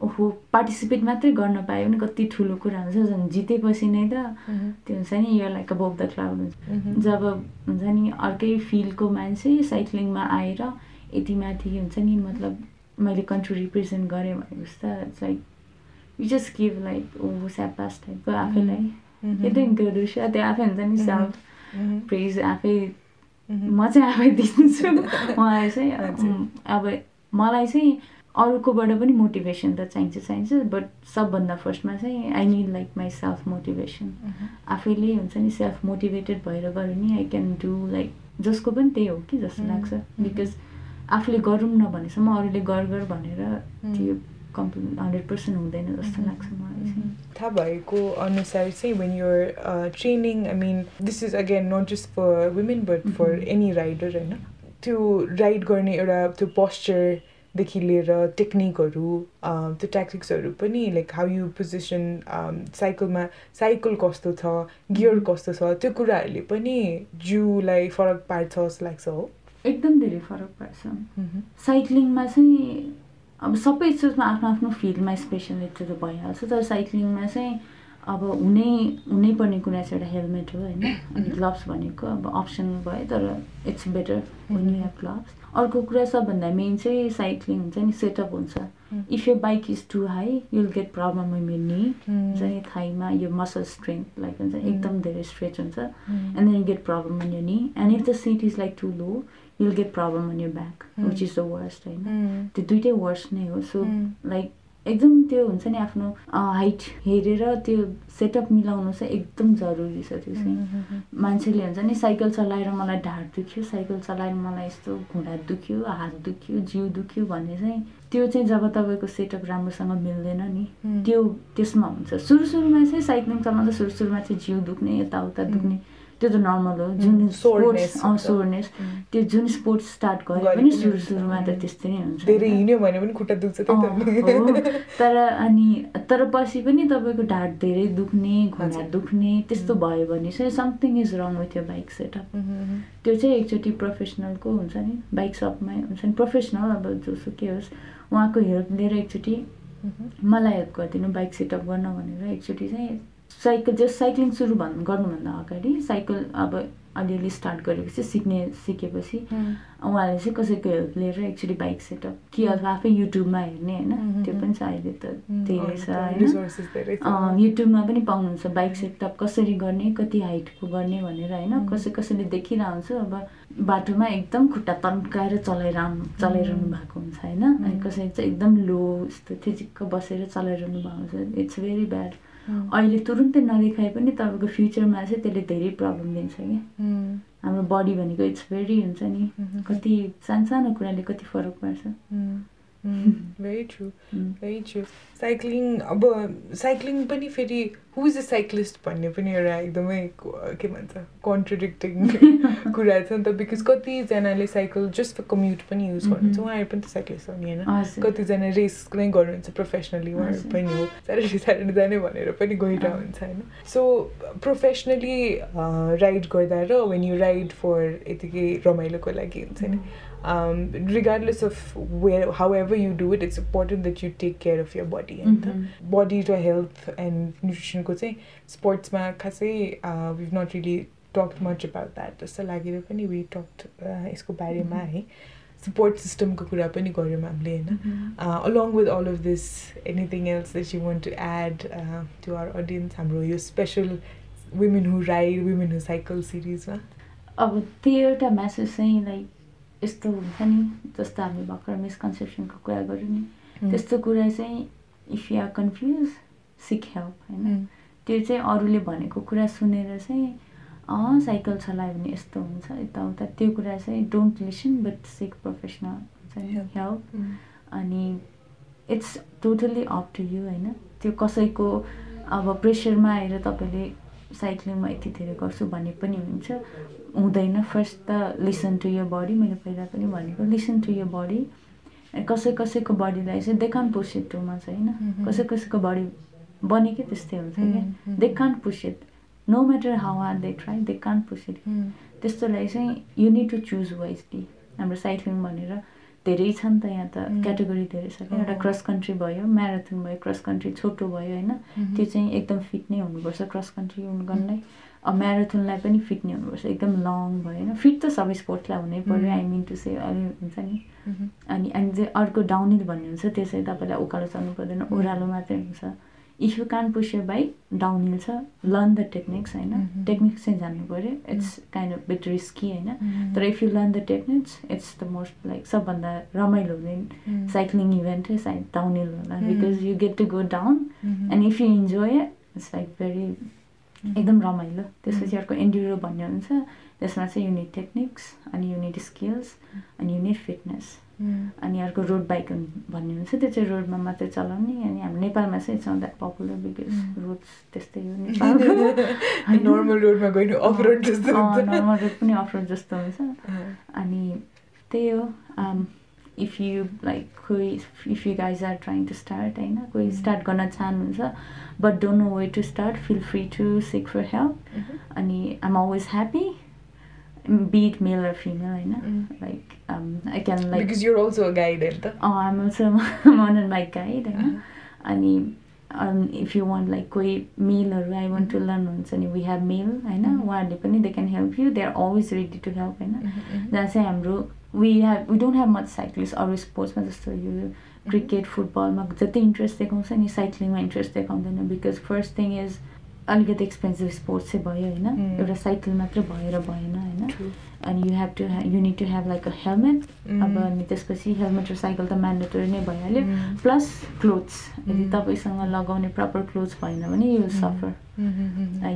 A: ओहो पार्टिसिपेट मात्रै गर्न पायो भने कति ठुलो कुरा हुन्छ। झन् जितेपछि नै त त्यो हुन्छ नि यो लाइक अबभ द क्लाउड हुन्छ। जब हुन्छ नि अर्कै फिल्डको मान्छे साइक्लिङमा आएर यति माथि हुन्छ नि मतलब मैले कन्ट्री रिप्रेजेन्ट गरेँ भनेपछि त it's like you just give like ओ स्यापास टाइपको आफैलाई। एकदम त्यो त्यो आफै हुन्छ नि सेल्फ प्रेज आफै म चाहिँ आफै दिन्छु। [LAUGHS] मलाई चाहिँ अब मलाई चाहिँ अरूकोबाट पनि मोटिभेसन त चाहिन्छ चाहिन्छ। बट सबभन्दा फर्स्टमा चाहिँ I need like myself motivation आफैले हुन्छ नि सेल्फ मोटिभेटेड भएर गऱ्यो नि आई क्यान डु लाइक जसको पनि त्यही हो कि जस्तो लाग्छ। बिकज आफूले गरौँ न भनेसम्म अरूले गर गर भनेर त्यो कम्प्लिट हन्ड्रेड पर्सेन्ट हुँदैन जस्तो लाग्छ मलाई चाहिँ।
B: थाहा भएको अनुसार चाहिँ when your training I mean this is again not just for women but for any rider होइन त्यो राइड गर्ने एउटा त्यो पोस्चर देखि लिएर टेक्निकहरू त्यो ट्याक्टिक्सहरू पनि लाइक हाउ यु पोजिसन साइकलमा साइकल कस्तो छ गियर कस्तो छ त्यो कुराहरूले पनि जिउलाई फरक पार्छ जस्तो लाग्छ हो।
A: एकदम धेरै फरक पर्छ। साइक्लिङमा चाहिँ अब सबै चिजमा आफ्नो आफ्नो फिल्डमा स्पेसलिस्ट त भइहाल्छ तर साइक्लिङमा चाहिँ अब हुनै हुनै पर्ने कुरा चाहिँ एउटा हेलमेट हो होइन अनि ग्लोभ्स भनेको अब अप्सन भयो तर it's better when you gloves अर्को कुरा सबभन्दा मेन चाहिँ साइक्लिङ हुन्छ नि सेटअप हुन्छ। इफ यो bike is too high you'll get problem in यो नि हुन्छ नि थाइमा यो मसल स्ट्रेङ्थ लाइक हुन्छ एकदम धेरै स्ट्रेच हुन्छ। And then you get problem in यो नि and if the seat is like too low you'll get problem in your back which is the worst होइन त्यो दुइटै वर्स्ट नै हो सो लाइक एकदम त्यो हुन्छ नि आफ्नो हाइट हेरेर त्यो सेटअप मिलाउनु चाहिँ एकदम जरुरी छ त्यो चाहिँ। मान्छेले हुन्छ नि साइकल चलाएर मलाई ढाड दुख्यो साइकल चलाएर मलाई यस्तो घुँडा दुख्यो हात दुख्यो जिउ दुख्यो भन्ने चाहिँ त्यो चाहिँ जब तपाईँको सेटअप राम्रोसँग मिल्दैन नि त्यो त्यसमा हुन्छ। सुरु सुरुमा चाहिँ साइक्लिङ चलाउँदा सुरु सुरुमा चाहिँ जिउ दुख्ने यताउता दुख्ने। त्यो त नर्मल हो। जुन स्पोर्ट्स सोर्नेस त्यो जुन स्पोर्ट्स स्टार्ट गरे पनि सुरु सुरुमा त त्यस्तै नै हुन्छ।
B: धेरै हिँड्यो भने पनि खुट्टा दुख्छ
A: तर अनि तर पछि पनि तपाईँको ढाड धेरै दुख्ने घुँडा दुख्ने त्यस्तो भयो भने चाहिँ something is wrong with your bike setup त्यो चाहिँ एकचोटि प्रोफेसनलको हुन्छ नि। बाइक सपमै हुन्छ नि। प्रोफेसनल अब जोसुकै होस् उहाँको हेल्प लिएर एकचोटि मलाई हेल्प गरिदिनु बाइक सेटअप गर्न भनेर एकचोटि चाहिँ साइकल जस्ट साइक्लिङ सुरु भन् गर्नुभन्दा अगाडि साइकल अब अलिअलि स्टार्ट गरेपछि सिक्ने सिकेपछि उहाँले चाहिँ कसैको हेल्प लिएर एक्चुली बाइक सेटअप कि अथवा आफै युट्युबमा हेर्ने होइन त्यो पनि छ अहिले त धेरै छ होइन। युट्युबमा पनि पाउनुहुन्छ बाइक सेटअप कसरी गर्ने कति हाइटको गर्ने भनेर होइन कसै कसैले देखिरहन्छ अब बाटोमा एकदम खुट्टा तन्काएर चलाइरहनु चलाइरहनु भएको हुन्छ होइन। अनि कसै चाहिँ एकदम लो यस्तो थिचिक्क बसेर चलाइरहनु भएको हुन्छ इट्स भेरी ब्याड अहिले तुरुन्तै नदेखाए पनि तपाईँको फ्युचरमा चाहिँ त्यसले धेरै प्रब्लम दिन्छ क्या। हाम्रो बडी भनेको इट्स भेरी हुन्छ नि। कति सानो कुराले कति फरक पार्छ।
B: Very true very true cycling अब साइक्लिङ पनि फेरि हु इज अ साइक्लिस्ट भन्ने पनि एउटा एकदमै के भन्छ कन्ट्रडिक्टिङ [LAUGHS] कुरा छ नि त बिकज कतिजनाले साइकल जस्ट फर कम्युट पनि युज गर्नुहुन्छ। उहाँहरू पनि त साइक्लिस्ट हो नि होइन? कतिजना रेस नै गर्नुहुन्छ प्रोफेसनली उहाँहरू पनि हो। स्याटरडे स्याटरडे जाने भनेर पनि गइरहेको हुन्छ होइन सो प्रोफेसनली राइड गर्दा र वेन यु राइड फर यतिकै रमाइलोको लागि हुन्छ नि। Um, regardless of where however you do it it's important that you take care of your body and mm -hmm. body to health and nutrition ko चाहिँ स्पोर्ट्समा खासै we've not really talked much about that. जस्तो लागेर पनि we talked यसको बारेमा है। Support सिस्टमको कुरा पनि गऱ्यौँ हामीले होइन। With all of this anything else that you want to add uh, to our audience? हाम्रो यो special women who ride women who cycle सिरिजमा
A: अब त्यो एउटा म्यासेज चाहिँ लाइक यस्तो हुन्छ नि जस्तो हामी भर्खर मिसकन्सेप्सनको कुरा गऱ्यौँ नि। त्यस्तो कुरा चाहिँ if you are confuse seek help होइन। त्यो चाहिँ अरूले भनेको कुरा सुनेर चाहिँ अँ साइकल चलायो भने यस्तो हुन्छ यताउता। त्यो कुरा चाहिँ don't listen but seek professional हुन्छ नि हेल्प अनि it's totally up to you होइन? त्यो कसैको अब प्रेसरमा आएर तपाईँले साइक्लिङमा यति धेरै गर्छु भन्ने पनि हुन्छ। हुँदैन। फर्स्ट त लिसन टु यर बडी मैले पहिला पनि भनेको लिसन टु यर बडी कसै कसैको बडीलाई चाहिँ they can push it too much होइन? कसै कसैको बडी बनेकै त्यस्तै हुन्छ क्या। They can push it no matter how are they try they can push it त्यस्तोलाई चाहिँ you need to choose wisely हाम्रो साइक्लिङ भनेर धेरै छ नि त यहाँ त क्याटेगोरी धेरै छ क्या। एउटा क्रस कन्ट्री भयो म्याराथन भयो क्रस कन्ट्री छोटो भयो होइन। त्यो चाहिँ एकदम फिट नै हुनुपर्छ क्रस कन्ट्री गर्नलाई अब म्याराथनलाई पनि फिट नै हुनुपर्छ। एकदम लङ भयो होइन। फिट त सबै स्पोर्ट्सलाई हुनै पऱ्यो आई मिन टु से अलि हुन्छ नि। अनि अनि चाहिँ अर्को डाउनहिल भन्ने हुन्छ त्यो चाहिँ तपाईँलाई उकालो चल्नु पर्दैन ओह्रालो मात्रै हुन्छ। If you can push your bike downhill छ लर्न द टेक्निक्स होइन टेक्निक्स चाहिँ जान्नु पऱ्यो it's kind of bit risky होइन तर if you learn the techniques it's the most like सबभन्दा रमाइलो हुने साइक्लिङ इभेन्ट चाहिँ डाउन हिल होला because you get to go down and if you enjoy it's like very एकदम रमाइलो। त्यसपछि अर्को एन्ड्युरो भन्ने हुन्छ। त्यसमा चाहिँ युनिट टेक्निक्स अनि युनिट स्किल्स अनि युनिट फिटनेस अनि अर्को रोड बाइक भन्ने हुन्छ त्यो चाहिँ रोडमा मात्रै चलाउने अनि हाम्रो नेपालमा चाहिँ it's that popular because roads त्यस्तै हो
B: नर्मल रोडमा अफ रोड जस्तो
A: नर्मल रोड पनि अफ रोड जस्तो हुन्छ। अनि त्यही हो इफ यु लाइक कोही if you guys are trying to start होइन कोही स्टार्ट गर्न चाहनुहुन्छ but don't know way to start feel free to seek for help अनि I'm always happy beat male or female होइन
B: Mm.
A: Like I can like
B: Because you're also a guide, and
A: I'm also मोनन bike guide होइन अनि if you want like कोही मेलहरू I want to learn हुन्छ नि we have male होइन उहाँहरूले पनि they can help you they are always ready to help होइन जहाँ चाहिँ हाम्रो we have we don't have much cyclist अरू स्पोर्ट्समा जस्तो यो क्रिकेट फुटबलमा जति इन्ट्रेस्ट देखाउँछ नि साइक्लिङमा इन्ट्रेस्ट देखाउँदैन बिकज फर्स्ट थिङ इज अलिकति एक्सपेन्सिभ स्पोर्ट्स चाहिँ भयो होइन
B: Mm.
A: एउटा साइकल मात्रै भएर भएन होइन. अनि you have to you need to have like a helmet
B: Mm.
A: अब अनि त्यसपछि हेलमेट र साइकल त म्यान्डेटरी नै भइहाल्यो
B: Mm.
A: प्लस क्लोथ्स यदि
B: Mm.
A: तपाईँसँग लगाउने प्रपर क्लोथ्स भएन भने you will
B: Mm. Suffer.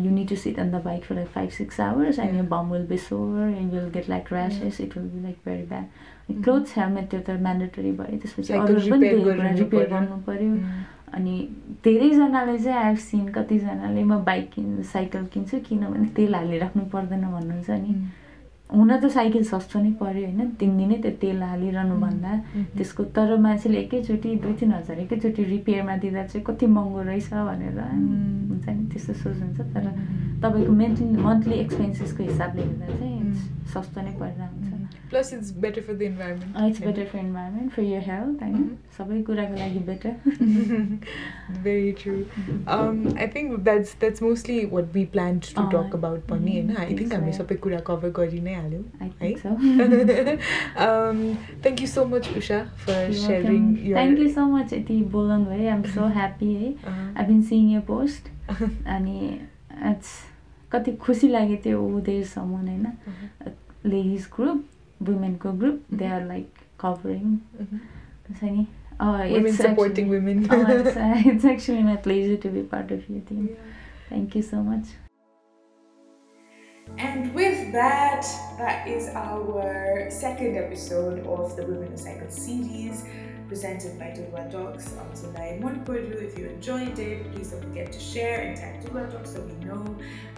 A: You need to sit on the bike for like five six hours and you bum will be sore and will get like rashes it will be like very bad clothes helmet त्यो त mandatory भयो त्यसपछि अरू पनि repair
B: पर्यो।
A: गर्नु पऱ्यो
B: Mm.
A: अनि धेरैजनाले चाहिँ आई हेभ सिन कतिजनाले म बाइक किन् साइकल किन्छु किनभने तेल हालिराख्नु पर्दैन भन्नुहुन्छ नि. हुन त साइकल सस्तो नै पऱ्यो होइन तिन दिनै त्यो तेल हालिरहनु भन्दा. त्यसको तर मान्छेले एकैचोटि दुई तिन हजार एकैचोटि रिपेयरमा दिँदा चाहिँ कति महँगो रहेछ भनेर. हुन्छ नि त्यस्तो सोच हुन्छ तर. तपाईँको मेन्थली मन्थली एक्सपेन्सेसको हिसाबले हेर्दा चाहिँ. सस्तो नै परेर
B: Plus, it's better for the environment.
A: It's better for environment for your health होइन
B: Mhm.
A: सबै कुराको लागि better
B: Very true. Um, I think that's that's mostly what we planned to
A: Oh,
B: talk about पनि
A: mm,
B: होइन I think
A: think so,
B: हामी. सबै कुरा cover गरि नै हाल्यौँ
A: आई
B: है
A: think so
B: um, thank you so much Usha for sharing your
A: thank you so much यति बोलाउनु भयो आइएम सो ह्याप्पी है
B: Uh,
A: I been seeing your post अनि इट्स कति खुसी लाग्यो त्यो देयर समन होइन
B: uh-huh,
A: ladies group women co-group mm-hmm. they are like
B: covering
A: mm-hmm. oh,
B: women supporting actually, women
A: oh, it's, uh, [LAUGHS] it's actually my pleasure to be part of your team
B: yeah.
A: thank you so much
B: and with that, that is our second episode of the Women Recycle series presented by Tugwa Dogs on Sunday Monpuru. If you enjoyed it, please don't forget to share and tag Tugwa Dogs so we know.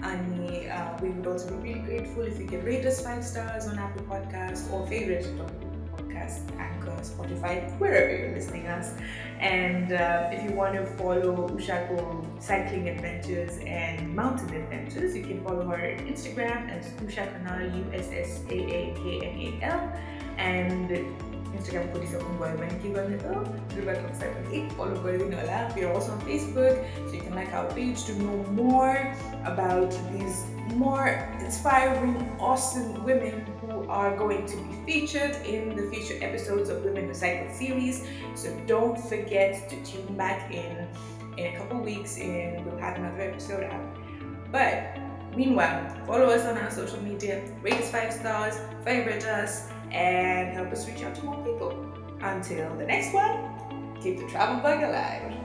B: And uh, we would also be really grateful if you can rate us five stars on Apple Podcasts or favorite it on Podcast, Anchor, Spotify, wherever you're listening us. And uh, if you want to follow Ushako cycling adventures and mountain adventures, you can follow her on Instagram as Usha Kanal, U S S A A K N A L. And Instagram को disappoint भयो भने के गर्ने त दुर्गा टक्सलाई पनि एक follow गरिदिनु होला We are also on Facebook, so you can like our page to know more about these more inspiring, awesome women who are going to be featured in the future episodes of Women Who Cycle series. So don't forget to tune back in in a couple weeks and we'll have another episode out. But meanwhile, follow us on our social media, rate us five stars, favorite us, and help us reach out to more people. Until the next one, keep the travel bug alive.